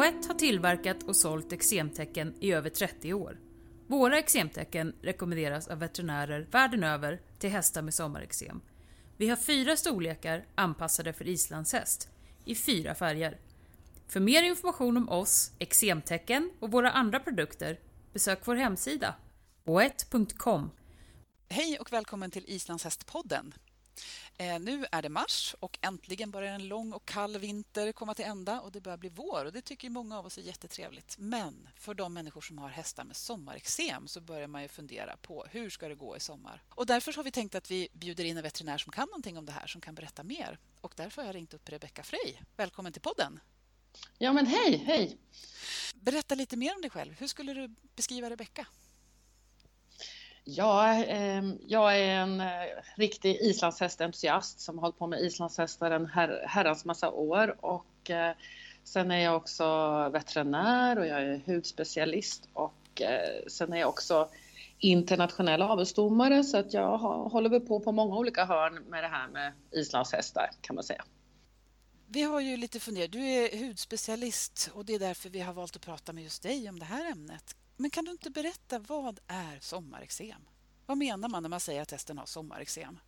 Poet har tillverkat och sålt eksemtecken i över 30 år. Våra eksemtecken rekommenderas av veterinärer världen över till hästar med sommareksem. Vi har fyra storlekar anpassade för islandshäst, i fyra färger. För mer information om oss, eksemtecken och våra andra produkter, besök vår hemsida, boett.com. Hej och välkommen till Islandshästpodden. Eh, nu är det mars och äntligen börjar en lång och kall vinter komma till ända och det börjar bli vår och det tycker många av oss är jättetrevligt. Men för de människor som har hästar med sommarexem så börjar man ju fundera på hur ska det gå i sommar? Och därför har vi tänkt att vi bjuder in en veterinär som kan någonting om det här som kan berätta mer. Och därför har jag ringt upp Rebecka Frey. Välkommen till podden! Ja men hej, hej! Berätta lite mer om dig själv. Hur skulle du beskriva Rebecka? Ja, eh, jag är en eh, riktig islandshästentusiast som har hållit på med islandshästar en her herrans massa år och eh, sen är jag också veterinär och jag är hudspecialist och eh, sen är jag också internationell avelsdomare så att jag har, håller väl på på många olika hörn med det här med islandshästar kan man säga. Vi har ju lite funderat. Du är hudspecialist och det är därför vi har valt att prata med just dig om det här ämnet. Men kan du inte berätta, vad är sommarexem? Vad menar man när man säger att hästen har sommarexem?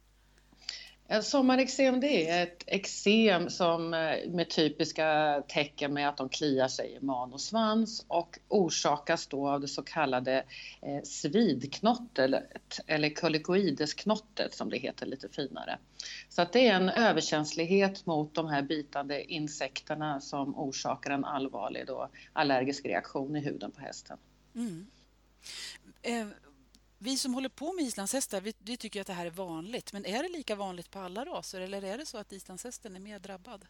Sommarexem det är ett eksem som eh, med typiska tecken med att de kliar sig i man och svans och orsakas då av det så kallade eh, svidknottet eller kolikoidesknottet som det heter lite finare. Så att det är en överkänslighet mot de här bitande insekterna som orsakar en allvarlig då, allergisk reaktion i huden på hästen. Mm. Eh, vi som håller på med islandshästar vi, vi, tycker att det här är vanligt. Men är det lika vanligt på alla raser eller är det så att islandshästen är mer drabbad?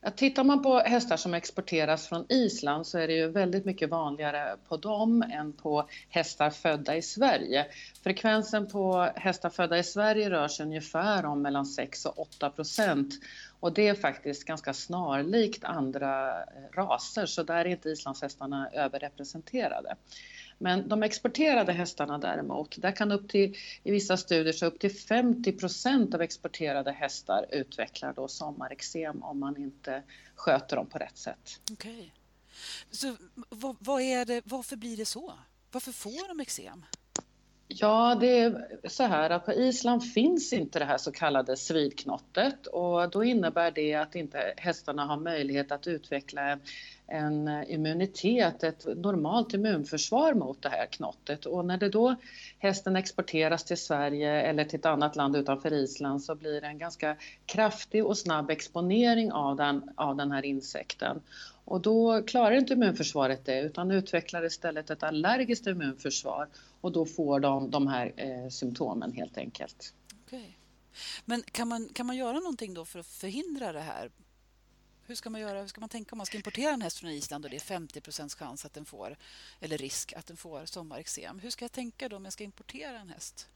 Ja, tittar man på hästar som exporteras från Island så är det ju väldigt mycket vanligare på dem än på hästar födda i Sverige. Frekvensen på hästar födda i Sverige rör sig ungefär om mellan 6 och 8 procent. Och det är faktiskt ganska snarlikt andra eh, raser så där är inte islandshästarna överrepresenterade. Men de exporterade hästarna däremot, där kan upp till, i vissa studier så upp till 50 procent av exporterade hästar utvecklar då sommarexem om man inte sköter dem på rätt sätt. Okej. Okay. Så vad, vad, är det, varför blir det så? Varför får de eksem? Ja, det är så här att på Island finns inte det här så kallade svidknottet och då innebär det att inte hästarna har möjlighet att utveckla en, en immunitet, ett normalt immunförsvar mot det här knottet. Och när det då hästen exporteras till Sverige eller till ett annat land utanför Island så blir det en ganska kraftig och snabb exponering av den, av den här insekten. Och då klarar inte immunförsvaret det utan utvecklar istället ett allergiskt immunförsvar och då får de de här eh, symptomen helt enkelt. Okay. Men kan man, kan man göra någonting då för att förhindra det här? Hur ska man göra? Hur ska man tänka om man ska importera en häst från Island och det är 50% chans att den får, eller risk att den får sommarexem. Hur ska jag tänka då om jag ska importera en häst?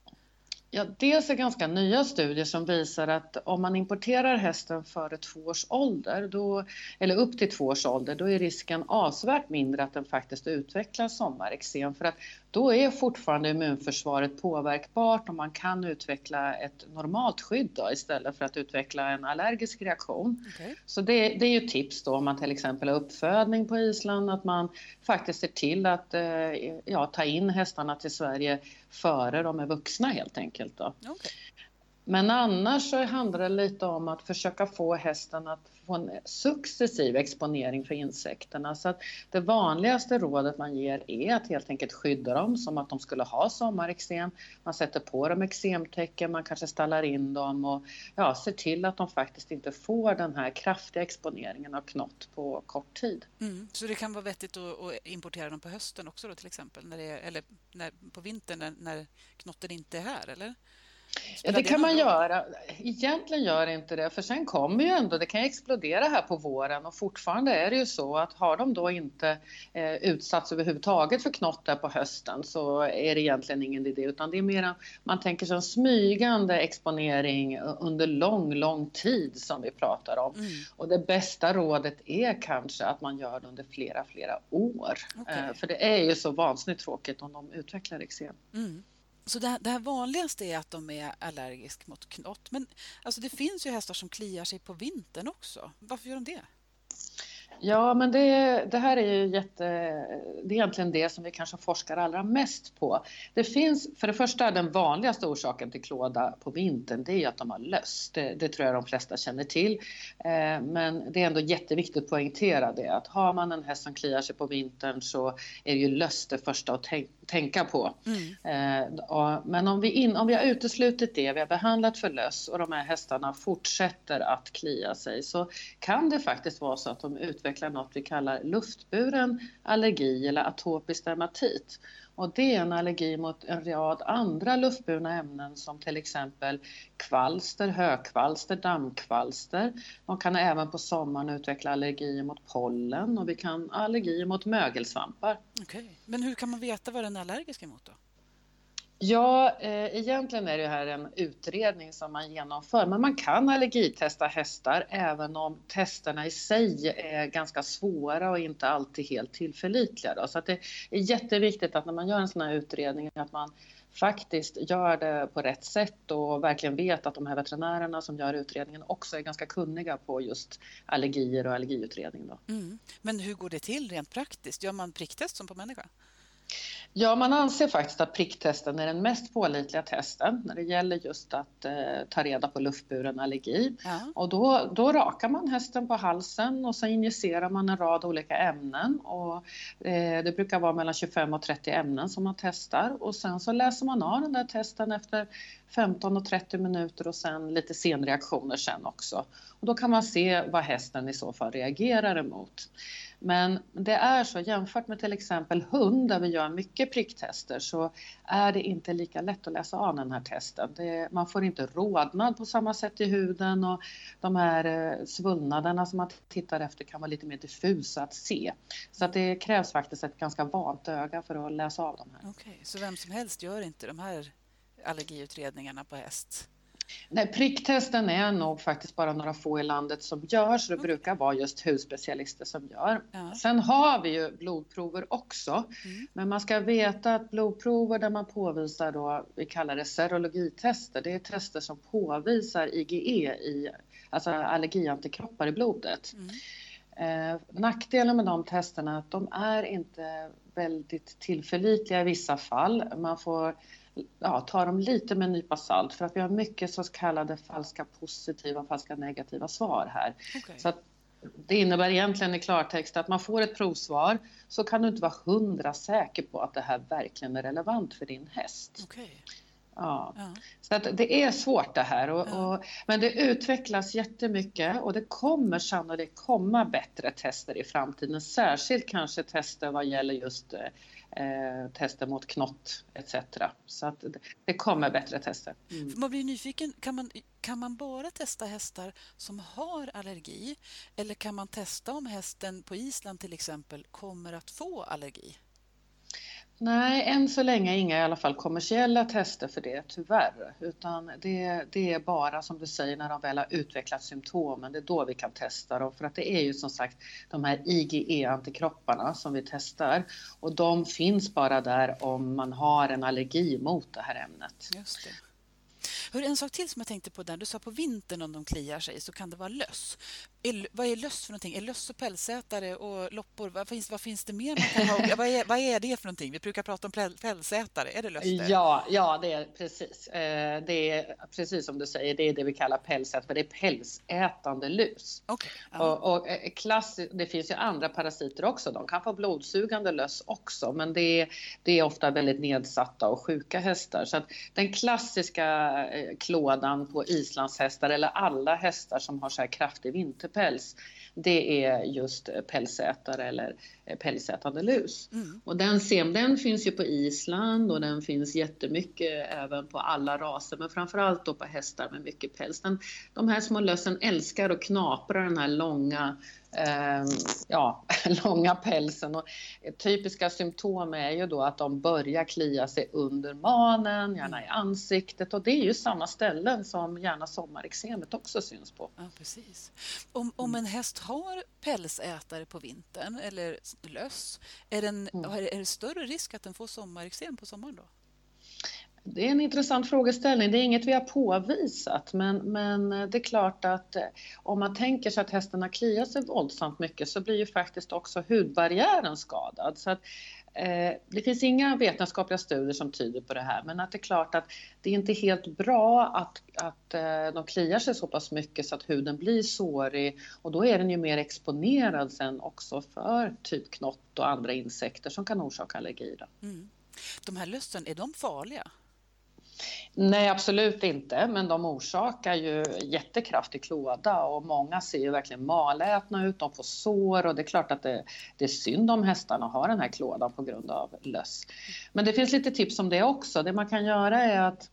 Ja, dels är ganska nya studier som visar att om man importerar hästen före två års ålder, då, eller upp till två års ålder, då är risken avsevärt mindre att den faktiskt utvecklar sommarexem. För att då är fortfarande immunförsvaret påverkbart och man kan utveckla ett normalt skydd då, istället för att utveckla en allergisk reaktion. Okay. Så det, det, är ju tips då om man till exempel har uppfödning på Island, att man faktiskt ser till att eh, ja, ta in hästarna till Sverige före de är vuxna helt enkelt. Då. Okay. Men annars så handlar det lite om att försöka få hästen att få en successiv exponering för insekterna. Så att det vanligaste rådet man ger är att helt enkelt skydda dem som att de skulle ha sommarexem. Man sätter på dem eksemtäcken, man kanske stallar in dem och ja, ser till att de faktiskt inte får den här kraftiga exponeringen av knott på kort tid. Mm, så det kan vara vettigt att, importera dem på hösten också då till exempel, när det är, eller när, på vintern när, när knotten inte är här, eller? Ja, det kan man göra. Egentligen gör inte det, för sen kommer ju ändå, det kan explodera här på våren och fortfarande är det ju så att har de då inte eh, utsatts överhuvudtaget för knott där på hösten så är det egentligen ingen idé utan det är mer man tänker sig en smygande exponering under lång, lång tid som vi pratar om. Mm. Och det bästa rådet är kanske att man gör det under flera, flera år. Okay. Eh, för det är ju så vansinnigt tråkigt om de utvecklar eksem. Mm. Så det, det, här vanligaste är att de är allergiska mot knott. Men alltså det finns ju hästar som kliar sig på vintern också. Varför gör de det? Ja, men det, det här är ju jätte, det är egentligen det som vi kanske forskar allra mest på. Det finns, för det första, den vanligaste orsaken till klåda på vintern, det är att de har löss. Det, det, tror jag de flesta känner till. Eh, men det är ändå jätteviktigt att poängtera det, att har man en häst som kliar sig på vintern så är ju löss det första att tänka tänka på. Mm. Eh, men om vi, in, om vi har uteslutit det, vi har behandlat för löss och de här hästarna fortsätter att klia sig så kan det faktiskt vara så att de utvecklar något vi kallar luftburen allergi eller atopisk dermatit. Och det är en allergi mot en rad andra luftburna ämnen som till exempel kvalster, hökvalster, dammkvalster. De kan även på sommaren utveckla allergier mot pollen och vi kan allergier mot mögelsvampar. Okay. Men hur kan man veta vad den är allergisk emot då? Ja, eh, egentligen är det här en utredning som man genomför, men man kan allergitesta hästar även om testerna i sig är ganska svåra och inte alltid helt tillförlitliga. Då. Så att det är jätteviktigt att när man gör en sån här utredning att man faktiskt gör det på rätt sätt och verkligen vet att de här veterinärerna som gör utredningen också är ganska kunniga på just allergier och allergiutredning. Då. Mm. Men hur går det till rent praktiskt? Gör man pricktest som på människa? Ja, man anser faktiskt att pricktesten är den mest pålitliga testen när det gäller just att eh, ta reda på luftburen allergi. Ja. Och då, då rakar man hästen på halsen och så injicerar man en rad olika ämnen. Och, eh, det brukar vara mellan 25 och 30 ämnen som man testar och sen så läser man av den där testen efter 15 och 30 minuter och sen lite senreaktioner sen också. Och då kan man se vad hästen i så fall reagerar emot. Men det är så jämfört med till exempel hund där vi gör mycket pricktester så är det inte lika lätt att läsa av den här testen. Det, man får inte rodnad på samma sätt i huden och de här eh, svullnaderna som man tittar efter kan vara lite mer diffusa att se. Så att det krävs faktiskt ett ganska vant öga för att läsa av de här. Okej, okay, så vem som helst gör inte de här allergiutredningarna på häst? Nej, pricktesten är nog faktiskt bara några få i landet som gör, så det mm. brukar vara just husspecialister som gör. Ja. Sen har vi ju blodprover också, mm. men man ska veta att blodprover där man påvisar då, vi kallar det serologitester, det är tester som påvisar IgE, i, alltså allergiantikroppar i blodet. Mm. Eh, nackdelen med de testerna är att de är inte väldigt tillförlitliga i vissa fall. Man får ja, ta dem lite med en nypa salt för att vi har mycket så kallade falska positiva och falska negativa svar här. Okay. Så det innebär egentligen i klartext att man får ett provsvar så kan du inte vara hundra säker på att det här verkligen är relevant för din häst. Okay. Ja. ja. Så att det är svårt det här. Och, ja. och, men det utvecklas jättemycket och det kommer sannolikt komma bättre tester i framtiden. Särskilt kanske tester vad gäller just eh, tester mot knott etc. Så att det kommer bättre tester. Mm. Man blir nyfiken, kan man, kan man bara testa hästar som har allergi eller kan man testa om hästen på Island till exempel kommer att få allergi? Nej, än så länge inga i alla fall kommersiella tester för det tyvärr. Utan det, det är bara som du säger när de väl har utvecklat symptomen, det är då vi kan testa dem. För att det är ju som sagt de här IgE-antikropparna som vi testar och de finns bara där om man har en allergi mot det här ämnet. Just det. Hör, en sak till som jag tänkte på där. Du sa på vintern om de kliar sig så kan det vara löss. Är, vad är löss för någonting? Är löss och pälsätare och loppor? Vad finns, vad finns det mer man kan ha? vad, är, vad är det för någonting? Vi brukar prata om pälsätare. Är det löss? Ja, ja, det är precis. Eh, det är precis som du säger. Det är det vi kallar pälsätare. Det är pälsätande lus. Okay. Och, och eh, klass, det finns ju andra parasiter också. De kan få blodsugande löss också, men det är, det är ofta väldigt nedsatta och sjuka hästar. Så den klassiska klådan på islandshästar eller alla hästar som har så här kraftig vinterpäls det är just pälsätare eller pälsätande lus. Mm. Och den, sem, den finns ju på Island och den finns jättemycket även på alla raser men framförallt då på hästar med mycket päls. Den, de här små lössen älskar att knapra den här långa eh, ja, långa pälsen. Och typiska symptom är ju då att de börjar klia sig under manen, gärna i ansiktet och det är ju samma ställen som gärna sommarexemet också syns på. Ja, precis. Om, om en häst har pälsätare på vintern eller löss, är, den, mm. är det större risk att den får sommarexem på sommaren då? Det är en intressant frågeställning. Det är inget vi har påvisat men, men det är klart att eh, om man tänker sig att hästarna kliar sig våldsamt mycket så blir ju faktiskt också hudbarriären skadad. Så att, eh, det finns inga vetenskapliga studier som tyder på det här men att det är klart att det är inte helt bra att, att eh, de kliar sig så pass mycket så att huden blir sårig och då är den ju mer exponerad sen också för typ knott och andra insekter som kan orsaka allergi. Mm. De här lössen, är de farliga? Nej, absolut inte, men de orsakar ju jättekraftig klåda och många ser ju verkligen malätna ut, de får sår och det är klart att det, det är synd om hästarna har den här klådan på grund av löss. Men det finns lite tips om det också. Det man kan göra är att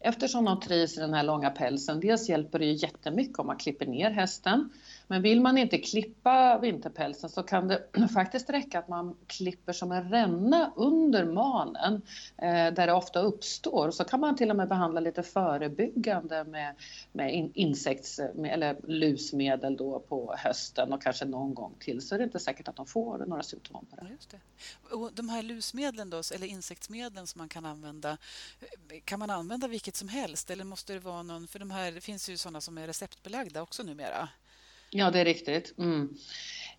eftersom de trivs i den här långa pälsen, dels hjälper det ju jättemycket om man klipper ner hästen men vill man inte klippa vinterpälsen så kan det faktiskt räcka att man klipper som en ränna under manen eh, där det ofta uppstår. Så kan man till och med behandla lite förebyggande med, med insekts eller lusmedel då på hösten och kanske någon gång till så är det inte säkert att de får några symptom på det. Just det. Och de här lusmedlen då, eller insektsmedlen som man kan använda, eh, kan man använda vilket som helst eller måste det vara någon, för de här, det finns ju sådana som är receptbelagda också numera. Ja, det är riktigt. Mm.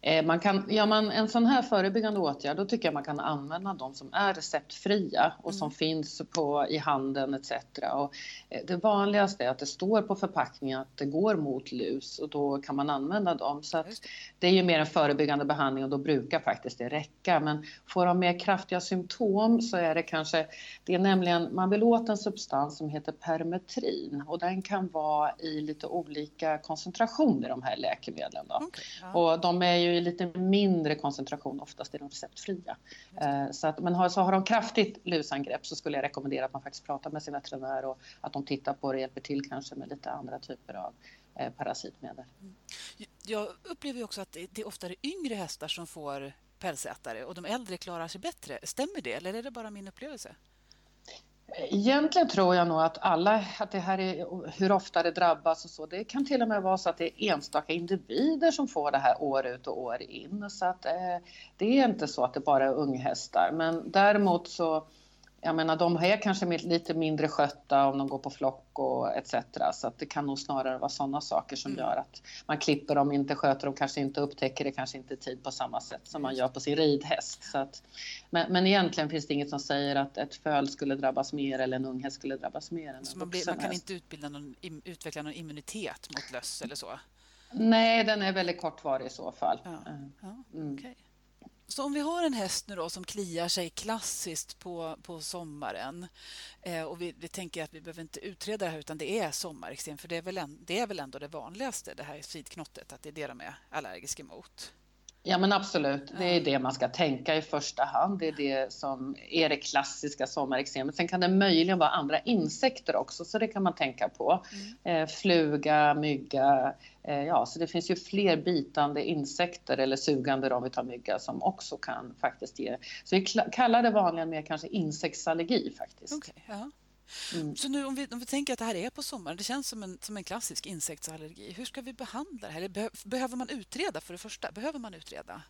Eh, man kan, gör man en sån här förebyggande åtgärd då tycker jag man kan använda de som är receptfria och som mm. finns på, i handeln etc. Och eh, det vanligaste är att det står på förpackningen att det går mot lus och då kan man använda dem. Så det är ju mer en förebyggande behandling och då brukar faktiskt det räcka. Men får de mer kraftiga symptom så är det kanske, det är nämligen, man vill åt en substans som heter permetrin och den kan vara i lite olika koncentration i de här läkemedlen. Då. Okay, ja. Och de är ju ju i lite mindre koncentration oftast i de receptfria. Eh, så att, men har, så har de kraftigt lusangrepp så skulle jag rekommendera att man faktiskt pratar med sin veterinär och att de tittar på det och hjälper till kanske med lite andra typer av eh, parasitmedel. Mm. Jag upplever också att det är oftare yngre hästar som får pälsätare och de äldre klarar sig bättre. Stämmer det eller är det bara min upplevelse? Egentligen tror jag nog att alla, att det här är hur ofta det drabbas och så. Det kan till och med vara så att det är enstaka individer som får det här år ut och år in. Så att eh, det är inte så att det bara är unghästar. Men däremot så jag menar, de är kanske lite mindre skötta om de går på flock och etc. Så att det kan nog snarare vara sådana saker som mm. gör att man klipper dem, inte sköter dem, kanske inte upptäcker det, kanske inte i tid på samma sätt som man gör på sin ridhäst. Så att, men, men egentligen finns det inget som säger att ett föl skulle drabbas mer eller en unghäst skulle drabbas mer än så man, blir, man kan inte utbilda någon, utveckla någon immunitet mot löss eller så? Nej, den är väldigt kortvarig i så fall. Ja. Ja, mm. Så om vi har en häst nu då som kliar sig klassiskt på, på sommaren eh, och vi, vi, tänker att vi behöver inte utreda det här utan det är sommarexem för det är, väl en, det är väl ändå det vanligaste, det här sidknottet, att det är det de är allergiska mot? Ja men absolut, det är det man ska tänka i första hand. Det är det som är det klassiska sommarexemet. Sen kan det möjligen vara andra insekter också, så det kan man tänka på. Mm. Eh, fluga, mygga, eh, ja så det finns ju fler bitande insekter eller sugande om vi tar mygga som också kan faktiskt ge. Så vi kallar det vanligen mer kanske insektsallergi faktiskt. Okay, ja. Mm. Så nu om vi, om vi tänker att det här är på sommaren, det känns som en, som en klassisk insektsallergi. Hur ska vi behandla det här? Be, behöver man utreda för det första? Behöver man utreda?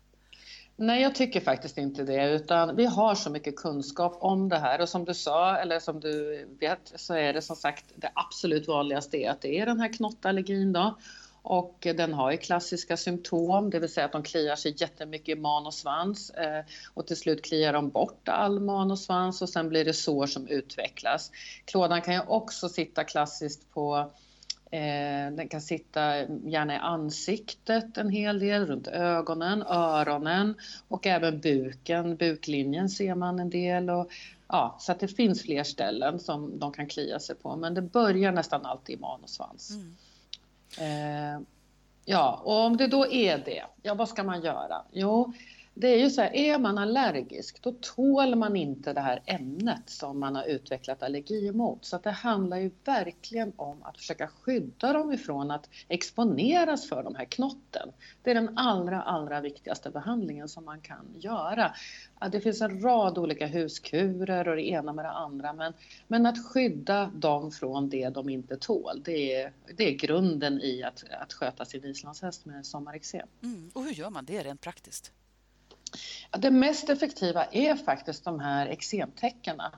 Nej, jag tycker faktiskt inte det, utan vi har så mycket kunskap om det här och som du sa, eller som du vet, så är det som sagt det absolut vanligaste är att det är den här knottallergin då. Och den har ju klassiska symptom, det vill säga att de kliar sig jättemycket i man och svans eh, och till slut kliar de bort all man och svans och sen blir det sår som utvecklas. Klådan kan ju också sitta klassiskt på eh, den kan sitta gärna i ansiktet en hel del, runt ögonen, öronen och även buken. Buklinjen ser man en del. Och, ja, så att det finns fler ställen som de kan klia sig på men det börjar nästan alltid i man och svans. Mm. Eh, ja, och om det då är det, ja vad ska man göra? Jo, det är ju så här, är man allergisk då tål man inte det här ämnet som man har utvecklat allergi mot. Så att det handlar ju verkligen om att försöka skydda dem ifrån att exponeras för de här knotten. Det är den allra, allra viktigaste behandlingen som man kan göra. Det finns en rad olika huskurer och det ena med det andra men, men att skydda dem från det de inte tål det är, det är grunden i att, att sköta sin islandshäst med sommarexem. Mm. Och hur gör man det rent praktiskt? Ja, det mest effektiva är faktiskt de här eksemtäckena.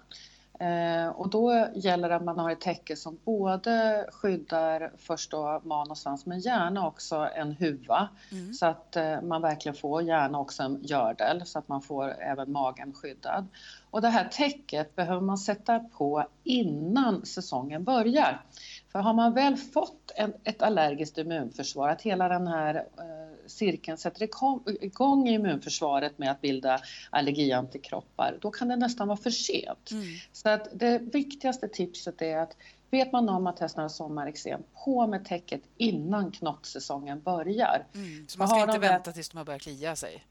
Eh, och då gäller det att man har ett täcke som både skyddar först då man och svans men gärna också en huva mm. så att eh, man verkligen får gärna också en gördel så att man får även magen skyddad. Och det här täcket behöver man sätta på innan säsongen börjar. För har man väl fått en, ett allergiskt immunförsvar, att hela den här eh, cirkeln sätter igång immunförsvaret med att bilda allergiantikroppar, då kan det nästan vara för sent. Mm. Så att det viktigaste tipset är att vet man om att hästen har sommareksem, på med täcket innan knottsäsongen börjar. Mm. Så man ska inte vänta tills de har börjat klia sig?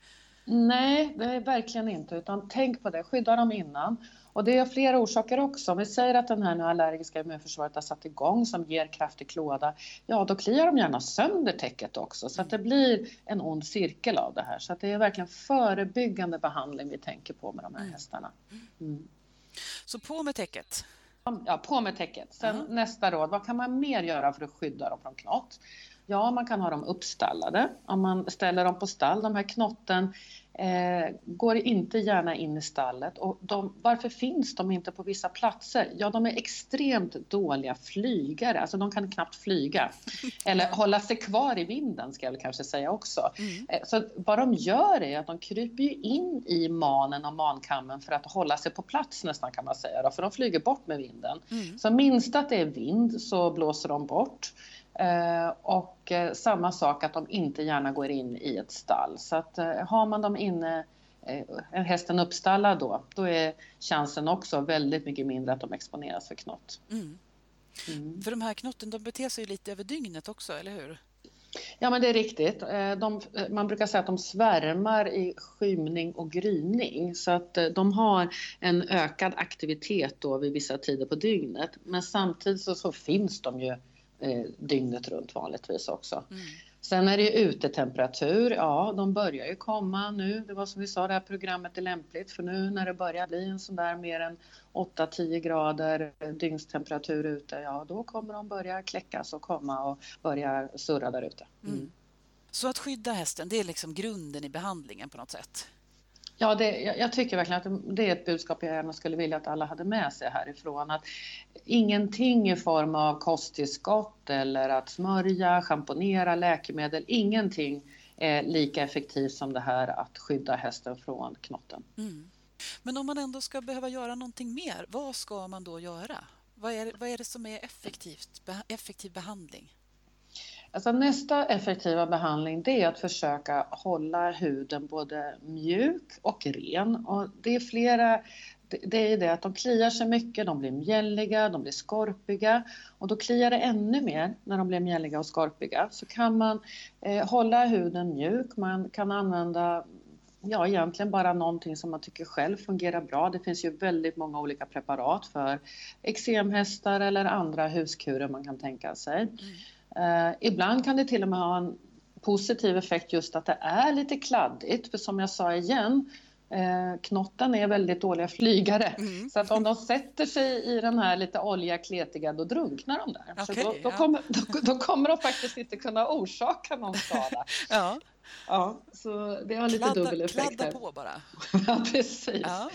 Nej, det är verkligen inte, utan tänk på det, skydda dem innan. Och det är flera orsaker också. Om vi säger att den här nu allergiska immunförsvaret har satt igång som ger kraftig klåda, ja då kliar de gärna sönder täcket också så att det blir en ond cirkel av det här. Så det är verkligen förebyggande behandling vi tänker på med de här mm. hästarna. Mm. Så på med täcket? Ja, på med täcket. Sen uh -huh. nästa råd, vad kan man mer göra för att skydda dem från knott? Ja, man kan ha dem uppstallade. Om man ställer dem på stall, de här knotten eh, går inte gärna in i stallet. Och de, varför finns de inte på vissa platser? Ja, de är extremt dåliga flygare, alltså de kan knappt flyga. Eller hålla sig kvar i vinden ska jag väl kanske säga också. Mm. Eh, så vad de gör är att de kryper in i manen och mankammen för att hålla sig på plats nästan kan man säga, då, för de flyger bort med vinden. Mm. Så minst att det är vind så blåser de bort. Eh, och eh, samma sak att de inte gärna går in i ett stall. Så att eh, har man dem inne, en hästen uppstallad då, då är chansen också väldigt mycket mindre att de exponeras för knott. Mm. Mm. För de här knotten, de beter sig lite över dygnet också, eller hur? Ja, men det är riktigt. De, man brukar säga att de svärmar i skymning och gryning så att de har en ökad aktivitet då vid vissa tider på dygnet. Men samtidigt så, så finns de ju eh, dygnet runt vanligtvis också. Mm. Sen är det utetemperatur, ja de börjar ju komma nu. Det var som vi sa, det här programmet är lämpligt för nu när det börjar bli en sån där mer än 8-10 grader dygnstemperatur ute, ja då kommer de börja kläckas och komma och börja surra där ute. Mm. Mm. Så att skydda hästen, det är liksom grunden i behandlingen på något sätt? Ja, det, jag, tycker verkligen att det är ett budskap jag gärna skulle vilja att alla hade med sig härifrån. Att ingenting i form av kosttillskott eller att smörja, schamponera, läkemedel, ingenting är lika effektivt som det här att skydda hästen från knotten. Mm. Men om man ändå ska behöva göra någonting mer, vad ska man då göra? Vad är, vad är det som är effektivt, effektiv behandling? Alltså nästa effektiva behandling det är att försöka hålla huden både mjuk och ren. Och det är flera det är det att de kliar sig mycket, de blir mjälliga, de blir skorpiga och då kliar det ännu mer när de blir mjälliga och skorpiga. Så kan man eh, hålla huden mjuk, man kan använda ja, egentligen bara någonting som man tycker själv fungerar bra. Det finns ju väldigt många olika preparat för eksemhästar eller andra huskurer man kan tänka sig. Mm. Eh, ibland kan det till och med ha en positiv effekt just att det är lite kladdigt, för som jag sa igen, eh, knotten är väldigt dåliga flygare. Mm. Så att om de sätter sig i den här lite olja kletiga, då drunknar de där. Okay, så då, då, ja. kommer, då, då, kommer de faktiskt inte kunna orsaka någon skada. ja. Ja, så det har lite kladda, dubbel effekt. Kladda på bara. ja, precis. Ja.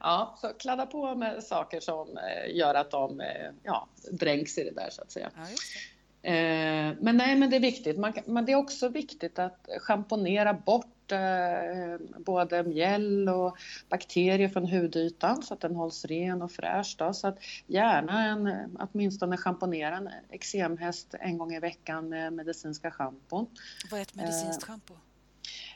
ja. så kladda på med saker som eh, gör att de ja, dränks i det där så att säga. Ja, Eh, Eh, men nej, men det är viktigt. Man, men det är också viktigt att schamponera bort eh, både mjäll och bakterier från hudytan så att den hålls ren och fräsch. Då. Så att gärna en, åtminstone schamponera en eksemhäst en gång i veckan med medicinska schampon. Vad är ett medicinskt schampo?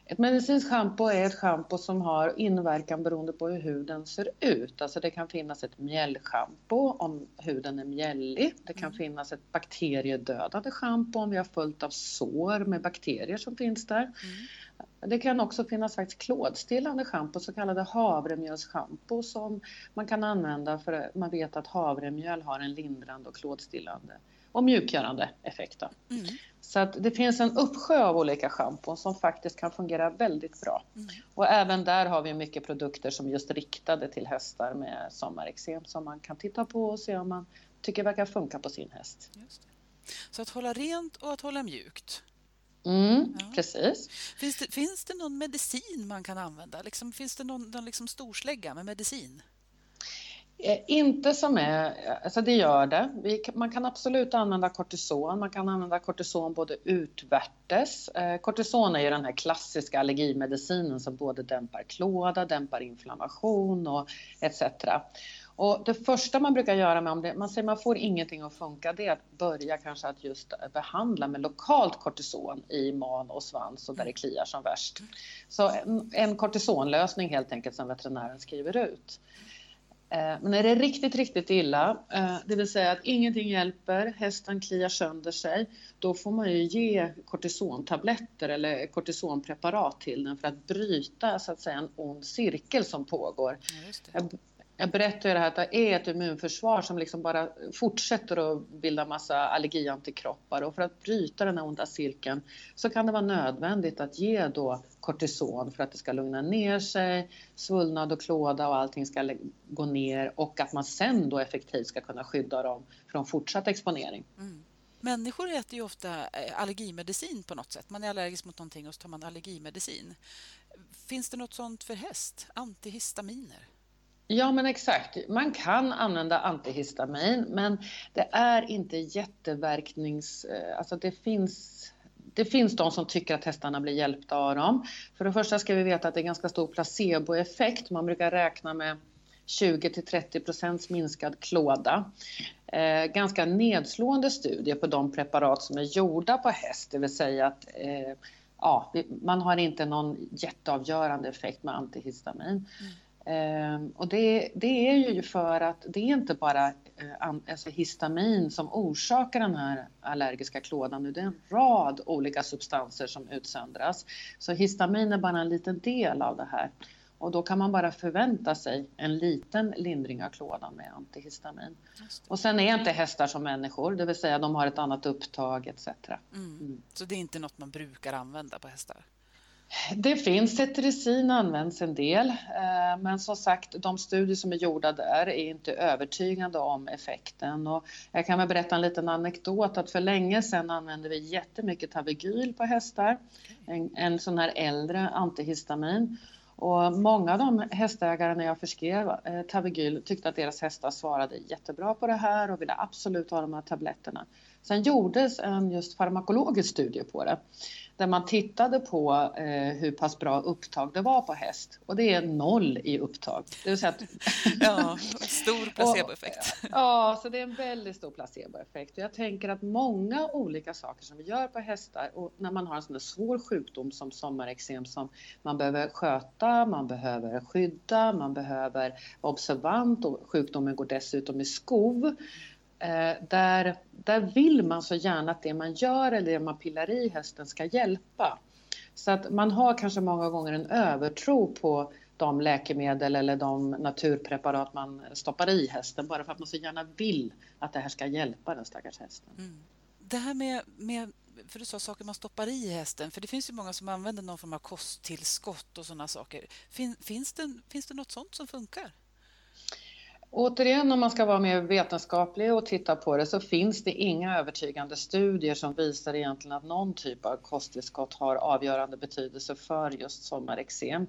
Ett medicinskt schampo är ett schampo som har inverkan beroende på hur huden ser ut. Alltså det kan finnas ett mjällschampo om huden är mjällig. Det kan mm. finnas ett bakteriedödande schampo om vi har fullt av sår med bakterier som finns där. Mm. Det kan också finnas faktiskt klådstillande schampo, så kallade havremjölsschampo som man kan använda för att man vet att havremjöl har en lindrande och klådstillande och mjukgörande effekt. Mm. Så att det finns en uppsjö av olika schampon som faktiskt kan fungera väldigt bra. Mm. Och även där har vi mycket produkter som just riktade till hästar med sommareksem som man kan titta på och se om man tycker verkar funka på sin häst. Så att hålla rent och att hålla mjukt. Mm, ja. Precis. Finns det, finns det någon medicin man kan använda? Liksom, finns det någon, någon liksom storslägga med medicin? Eh, inte som är, eh, alltså det gör det. man kan absolut använda kortison. Man kan använda kortison både utvärtes. Eh, kortison är ju den här klassiska allergimedicinen som både dämpar klåda, dämpar inflammation och etc. Och det första man brukar göra med om det, man säger man får ingenting att funka, det är att börja kanske att just behandla med lokalt kortison i man och svans och där det kliar som värst. Så en, en kortisonlösning helt enkelt som veterinären skriver ut. Eh, men är det riktigt, riktigt illa, eh, det vill säga att ingenting hjälper, hästen kliar sönder sig, då får man ju ge kortisontabletter eller kortisonpreparat till den för att bryta så att säga en ond cirkel som pågår. Ja, jag berättade ju det här att det är ett immunförsvar som liksom bara fortsätter att bilda massa allergiantikroppar och för att bryta den här onda cirkeln så kan det vara nödvändigt att ge då kortison för att det ska lugna ner sig, svullnad och klåda och allting ska gå ner och att man sen då effektivt ska kunna skydda dem från fortsatt exponering. Mm. Människor äter ju ofta eh, allergimedicin på något sätt. Man är allergisk mot någonting och så tar man allergimedicin. Finns det något sånt för häst? Antihistaminer? Ja men exakt, man kan använda antihistamin men det är inte jätteverknings... Eh, alltså det finns det finns de som tycker att hästarna blir hjälpta av dem. För det första ska vi veta att det är ganska stor placeboeffekt. Man brukar räkna med 20 till 30 procents minskad klåda. Eh, ganska nedslående studier på de preparat som är gjorda på häst, det vill säga att eh, ja, man har inte någon jätteavgörande effekt med antihistamin. Mm. Ehm, och det, det, är ju för att det är inte bara eh, alltså histamin som orsakar den här allergiska klådan, det är en rad olika substanser som utsöndras. Så histamin är bara en liten del av det här. Och då kan man bara förvänta sig en liten lindring av klådan med antihistamin. Och sen är inte hästar som människor, det vill säga de har ett annat upptag etc. Mm. Mm. Så det är inte något man brukar använda på hästar? Det finns, cetirizin används en del, eh, men som sagt de studier som är gjorda där är inte övertygande om effekten. Och jag kan väl berätta en liten anekdot att för länge sedan använde vi jättemycket Tavigyl på hästar, en, en sån här äldre antihistamin. Och många av de hästägare när jag förskrev eh, Tavigyl tyckte att deras hästar svarade jättebra på det här och ville absolut ha de här tabletterna. Sen gjordes en just farmakologisk studie på det där man tittade på eh, hur pass bra upptag det var på häst och det är noll i upptag. Det vill säga att... ja, stor placeboeffekt. ja, så det är en väldigt stor placeboeffekt. Och jag tänker att många olika saker som vi gör på hästar och när man har en sån svår sjukdom som sommarexem som man behöver sköta, man behöver skydda, man behöver vara observant och sjukdomen går dessutom i skov Eh, där, där vill man så gärna att det man gör eller det man pillar i hästen ska hjälpa. Så att man har kanske många gånger en övertro på de läkemedel eller de naturpreparat man stoppar i hästen bara för att man så gärna vill att det här ska hjälpa den stackars hästen. Mm. Det här med, med, för du sa saker man stoppar i hästen, för det finns ju många som använder någon form av kosttillskott och sådana saker. Fin, finns, det, finns det något sånt som funkar? Återigen, om man ska vara mer vetenskaplig och titta på det så finns det inga övertygande studier som visar egentligen att någon typ av kosttillskott har avgörande betydelse för just sommarexem.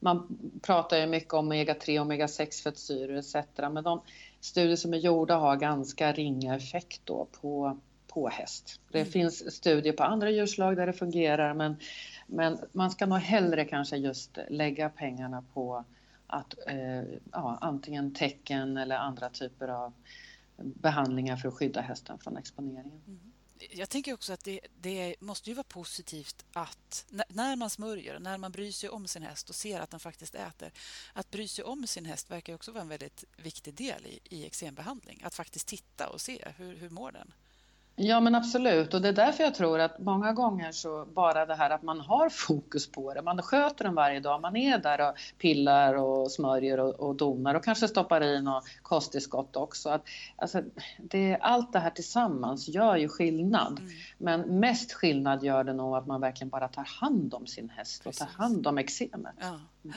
Man pratar ju mycket om omega-3 och omega-6 fettsyror etc. Men de studier som är gjorda har ganska ringa effekt då på, på häst. Det mm. finns studier på andra djurslag där det fungerar men, men man ska nog hellre kanske just lägga pengarna på att eh, ja, antingen tecken eller andra typer av behandlingar för att skydda hästen från exponeringen. Mm. Jag tänker också att det, det, måste ju vara positivt att när man smörjer, när man bryr sig om sin häst och ser att den faktiskt äter, att bry sig om sin häst verkar också vara en väldigt viktig del i, i eksembehandling. Att faktiskt titta och se hur, hur mår den? Ja men absolut och det är därför jag tror att många gånger så bara det här att man har fokus på det, man sköter den varje dag, man är där och pillar och smörjer och, och donar och kanske stoppar i något kosttillskott också. Att, alltså, det, allt det här tillsammans gör ju skillnad. Mm. Men mest skillnad gör det nog att man verkligen bara tar hand om sin häst Precis. och tar hand om eksemet. Ja. Mm.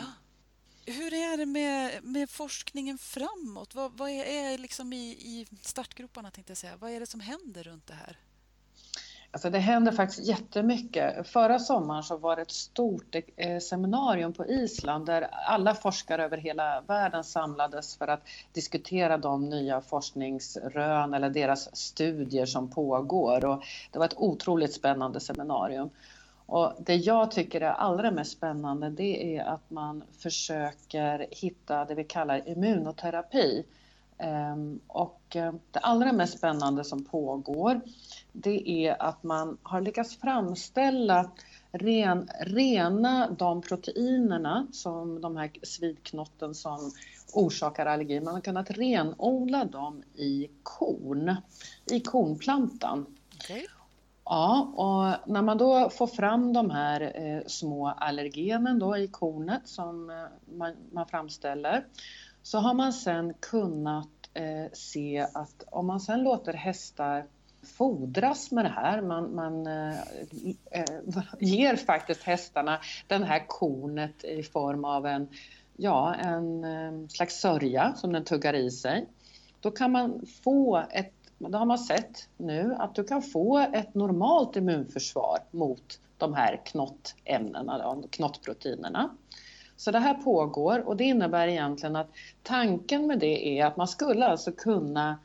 Hur är det med, med forskningen framåt? Vad, vad är, är liksom i, i startgroparna? Tänkte jag säga. Vad är det som händer runt det här? Alltså det händer faktiskt jättemycket. Förra sommaren så var det ett stort eh, seminarium på Island där alla forskare över hela världen samlades för att diskutera de nya forskningsrön eller deras studier som pågår. Och det var ett otroligt spännande seminarium. Och det jag tycker är allra mest spännande det är att man försöker hitta det vi kallar immunoterapi. Ehm, och eh, det allra mest spännande som pågår det är att man har lyckats framställa ren, rena de proteinerna som de här svidknotten som orsakar allergi. Man har kunnat renodla dem i korn, i kornplantan. Okay. Ja, och när man då får fram de här eh, små allergenen då i kornet som eh, man, man, framställer så har man sen kunnat eh, se att om man sen låter hästar fodras med det här. Man, man eh, eh, ger faktiskt hästarna den här kornet i form av en, ja, en eh, slags sörja som den tuggar i sig. Då kan man få ett, men då har man sett nu att du kan få ett normalt immunförsvar mot de här knottämnena, knottproteinerna. Så det här pågår och det innebär egentligen att tanken med det är att man skulle alltså kunna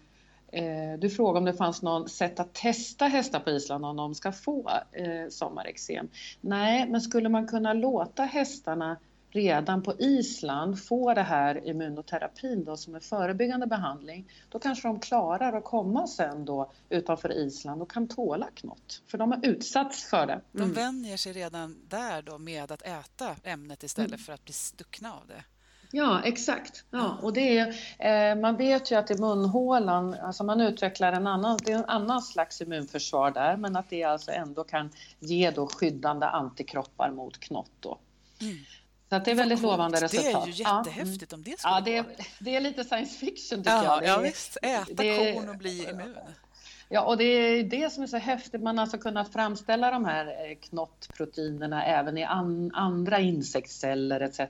Eh, du frågade om det fanns något sätt att testa hästar på Island om de ska få eh, sommarexem. Nej, men skulle man kunna låta hästarna redan på Island få det här immunoterapin då som är förebyggande behandling, då kanske de klarar att komma sen då utanför Island och kan tåla knott. För de har utsatts för det. Mm. De vänjer sig redan där då med att äta ämnet istället mm. för att bli stuckna av det. Ja, exakt. Ja, och det är, eh, man vet ju att i munhålan, alltså man utvecklar en annan, det är en annan slags immunförsvar där, men att det alltså ändå kan ge då skyddande antikroppar mot knott. Då. Mm. Så det är väldigt coolt. lovande resultat. Det är ju jättehäftigt ja. om det skulle ja, det är, det är lite science fiction tycker ja, jag. Det är, ja, visst. Äta det, korn och bli immun. Ja, och det är det som är så häftigt. Man har alltså kunnat framställa de här eh, knottproteinerna även i an, andra insektsceller etc.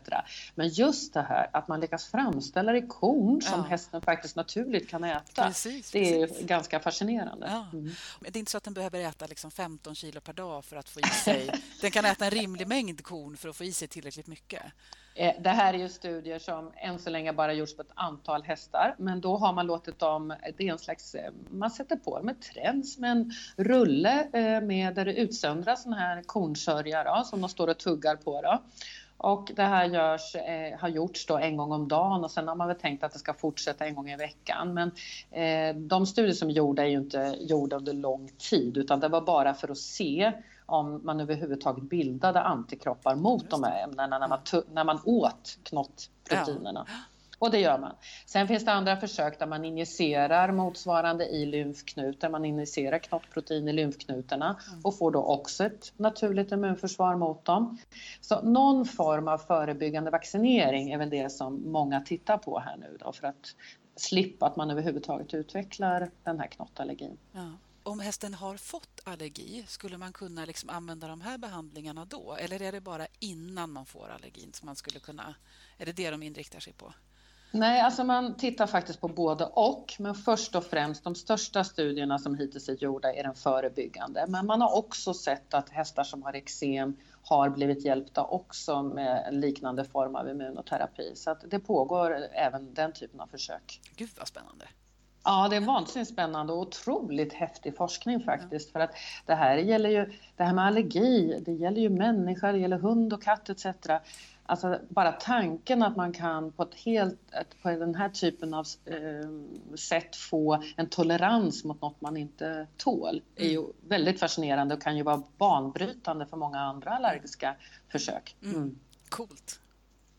Men just det här att man lyckas framställa det i korn som ja. hästen faktiskt naturligt kan äta. Precis, det är precis. ganska fascinerande. Ja. Mm. Det är inte så att den behöver äta liksom 15 kilo per dag för att få i sig... den kan äta en rimlig mängd korn för att få i sig tillräckligt mycket. Eh, det här är ju studier som än så länge bara gjorts på ett antal hästar, men då har man låtit dem, det är en slags, eh, man sätter på dem ett träns med en rulle eh, med där det utsöndras sådana här kornsörja då, som de står och tuggar på. Då. Och det här görs, eh, har gjorts då en gång om dagen och sen har man väl tänkt att det ska fortsätta en gång i veckan. Men eh, de studier som är gjorda är ju inte gjorda under lång tid utan det var bara för att se om man överhuvudtaget bildade antikroppar mot de här ämnena när man, när man åt knottproteinerna. Ja. Och det gör man. Sen finns det andra försök där man injicerar motsvarande i lymfknutar. Man injicerar knottprotein i lymfknutarna mm. och får då också ett naturligt immunförsvar mot dem. Så någon form av förebyggande vaccinering är väl det som många tittar på här nu då för att slippa att man överhuvudtaget utvecklar den här knottallergin. Ja om hästen har fått allergi, skulle man kunna liksom använda de här behandlingarna då? Eller är det bara innan man får allergin som man skulle kunna... Är det det de inriktar sig på? Nej, alltså man tittar faktiskt på både och. Men först och främst, de största studierna som hittills är gjorda är den förebyggande. Men man har också sett att hästar som har eksem har blivit hjälpta också med en liknande form av immunoterapi. Så att det pågår även den typen av försök. Gud vad spännande! Ja, det är vansinnigt spännande och otroligt häftig forskning faktiskt. För att det här gäller ju, det här med allergi, det gäller ju människor, det gäller hund och katt etc. Alltså bara tanken att man kan på, ett helt, på den här typen av eh, sätt få en tolerans mot något man inte tål är ju mm. väldigt fascinerande och kan ju vara banbrytande för många andra allergiska försök. Mm. Mm. Coolt!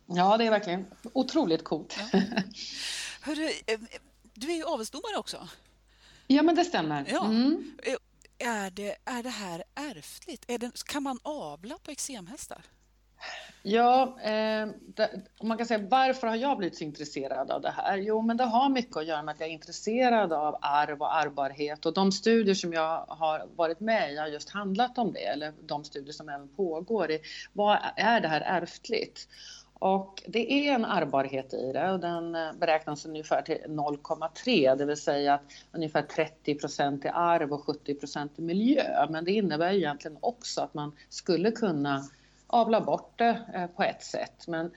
Ja, det är verkligen otroligt coolt. Ja. Hörru, eh, du är ju avelsdomare också. Ja, men det stämmer. Ja. Mm. Eh, är, det, är det här ärftligt? Är det, kan man avla på eksemhästar? Ja, eh, det, man kan säga varför har jag blivit så intresserad av det här? Jo, men det har mycket att göra med att jag är intresserad av arv och arvbarhet och de studier som jag har varit med i har just handlat om det, eller de studier som även pågår. I, vad är det här ärftligt? Och det är en ärbarhet i det och den eh, beräknas ungefär till 0,3 det vill säga att ungefär 30 procent är arv och 70 procent är miljö. Men det innebär egentligen också att man skulle kunna avla bort det eh, på ett sätt. Men,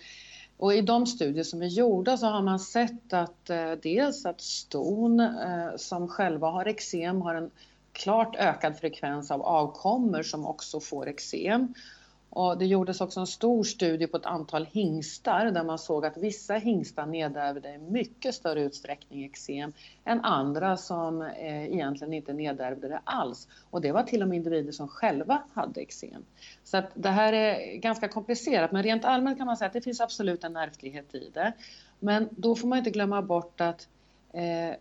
och i de studier som är gjorda så har man sett att eh, dels att ston som själva har eksem har en klart ökad frekvens av avkommor som också får eksem och det gjordes också en stor studie på ett antal hingstar där man såg att vissa hingstar nedärvde i mycket större utsträckning eksem än andra som eh, egentligen inte nedärvde det alls. Och det var till och med individer som själva hade eksem. Så att det här är ganska komplicerat men rent allmänt kan man säga att det finns absolut en ärftlighet i det. Men då får man inte glömma bort att eh,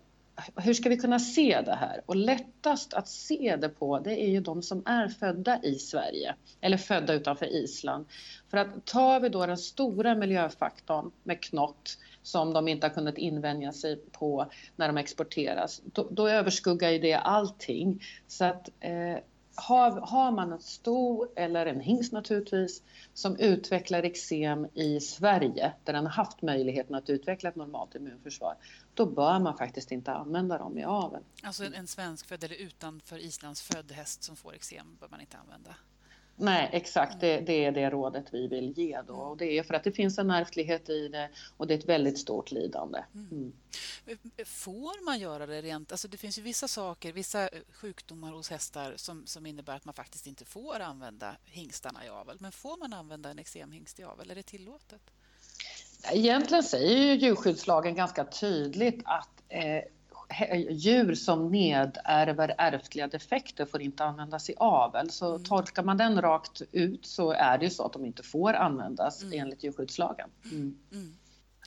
hur ska vi kunna se det här? Och lättast att se det på det är ju de som är födda i Sverige eller födda utanför Island. För att tar vi då den stora miljöfaktorn med knott som de inte har kunnat invänja sig på när de exporteras, då, då överskuggar ju det allting. Så att eh, har, har man en sto eller en hingst naturligtvis som utvecklar eksem i Sverige där den har haft möjligheten att utveckla ett normalt immunförsvar, då bör man faktiskt inte använda dem i avel. Alltså en, en svenskfödd eller utanför Islands född häst som får eksem bör man inte använda? Nej, exakt. Det, det, är det rådet vi vill ge då. Och det är för att det finns en ärftlighet i det och det är ett väldigt stort lidande. Mm. mm. Får man göra det rent... Alltså det finns ju vissa saker, vissa sjukdomar hos hästar som, som innebär att man faktiskt inte får använda hingstarna i avel. Men får man använda en eksemhingst i avel? Är det tillåtet? Egentligen säger ju djurskyddslagen ganska tydligt att eh, djur som nedärver ärftliga defekter får inte användas i avel. Så mm. tolkar man den rakt ut så är det ju så att de inte får användas mm. enligt djurskyddslagen. Mm. mm.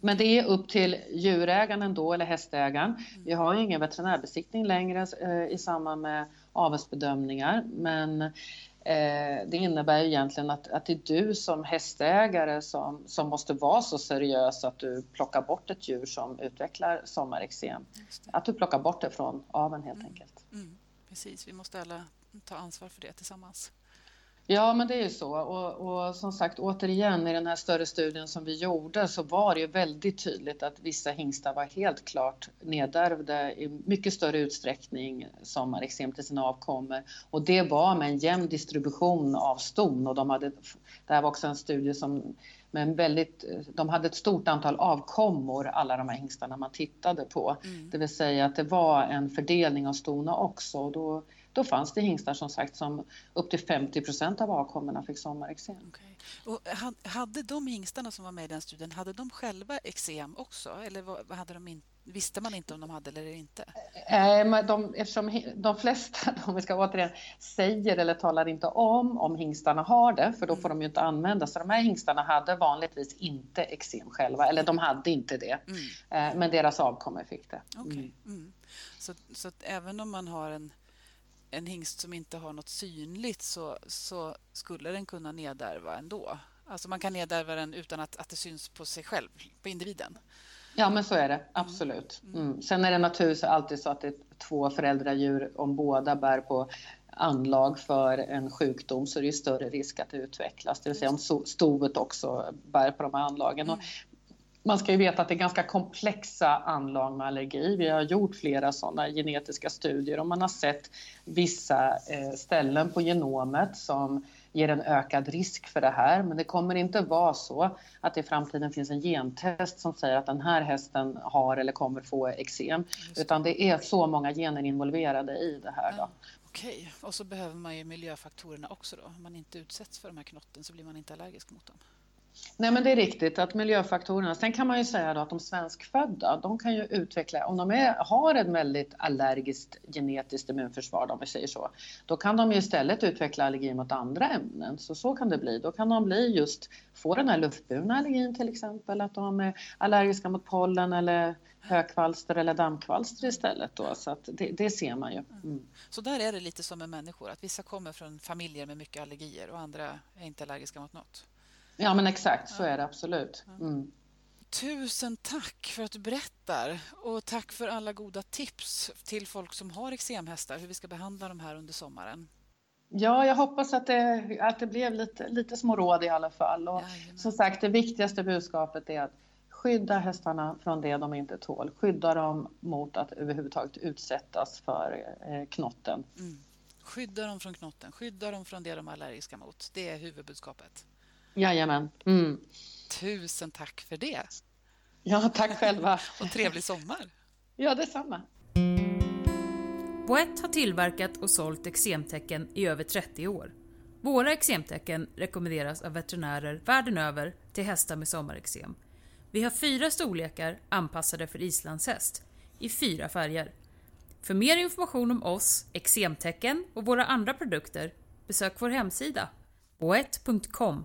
Men det är upp till djurägaren då, eller hästägaren. Mm. Vi har ju ingen veterinärbesiktning längre eh, i samband med avelsbedömningar, men det innebär egentligen att, att det är du som hästägare som, som måste vara så seriös att du plockar bort ett djur som utvecklar sommarexem. Att du plockar bort det från aveln helt mm. enkelt. Mm. Precis, vi måste alla ta ansvar för det tillsammans. Ja, men det är ju så. Och, och, som sagt, återigen i den här större studien som vi gjorde så var det ju väldigt tydligt att vissa hingstar var helt klart nedärvde i mycket större utsträckning som eksem till sina avkommor. Och det var med en jämn distribution av ston och de hade, det här var också en studie som men väldigt, de hade ett stort antal avkommor, alla de här hingstarna man tittade på. Mm. Det vill säga att det var en fördelning av stona också. Och då, då fanns det hingstar som sagt som upp till 50 procent av avkommorna fick sommarexem. Okay. Och hade de hingstarna som var med i den studien, hade de själva eksem också? Eller hade de in, visste man inte om de hade eller inte? Eh, de, eftersom de flesta, om vi ska återigen, säger eller talar inte om om hingstarna har det, för då får de ju inte användas. Så de här hingstarna hade vanligtvis inte eksem själva, eller de hade inte det. Mm. Eh, men deras avkommor fick det. Okay. Mm. Mm. Så, så även om man har en en hingst som inte har något synligt så, så skulle den kunna nedärva ändå. Alltså man kan nedärva den utan att, att det syns på sig själv, på individen. Ja, men så är det absolut. Mm. mm. Sen är det naturligtvis alltid så att det är två föräldradjur, om båda bär på anlag för en sjukdom så är det större risk att det utvecklas. Det vill säga om stovet också bär på de här anlagen. Mm man ska ju veta att det är ganska komplexa anlag med allergi. Vi har gjort flera sådana genetiska studier och man har sett vissa eh, ställen på genomet som ger en ökad risk för det här. Men det kommer inte vara så att det i framtiden finns en gentest som säger att den här hästen har eller kommer få eksem. Utan det är så många gener involverade i det här. Då. Okej, och så behöver man ju miljöfaktorerna också då. Om man inte utsätts för de här knotten så blir man inte allergisk mot dem. Nej men det är riktigt att miljöfaktorerna, sen kan man ju säga då att de svenskfödda, de kan ju utveckla, om de är, har ett väldigt allergiskt genetiskt immunförsvar om vi säger så, då kan de ju istället utveckla allergi mot andra ämnen. Så så kan det bli. Då kan de bli just, få den här luftburna allergin till exempel, att de är allergiska mot pollen eller högkvalster eller dammkvalster istället. Då, så att det, det ser man ju. Mm. Så där är det lite som med människor, att vissa kommer från familjer med mycket allergier och andra är inte allergiska mot något? Ja, men exakt så är det absolut. Mm. Tusen tack för att du berättar och tack för alla goda tips till folk som har eksemhästar hur vi ska behandla dem här under sommaren. Ja, jag hoppas att det, att det blev lite, lite små råd i alla fall. Och som sagt, det viktigaste budskapet är att skydda hästarna från det de inte tål. Skydda dem mot att överhuvudtaget utsättas för eh, knotten. Mm. Skydda dem från knotten, skydda dem från det de är allergiska mot. Det är huvudbudskapet. Jajamän. Mm. Tusen tack för det. Ja, tack själva. och trevlig sommar. Ja, detsamma. Boett har tillverkat och sålt eksemtecken i över 30 år. Våra eksemtecken rekommenderas av veterinärer världen över till hästar med sommareksem. Vi har fyra storlekar anpassade för islandshäst i fyra färger. För mer information om oss, eksemtecken och våra andra produkter besök vår hemsida boett.com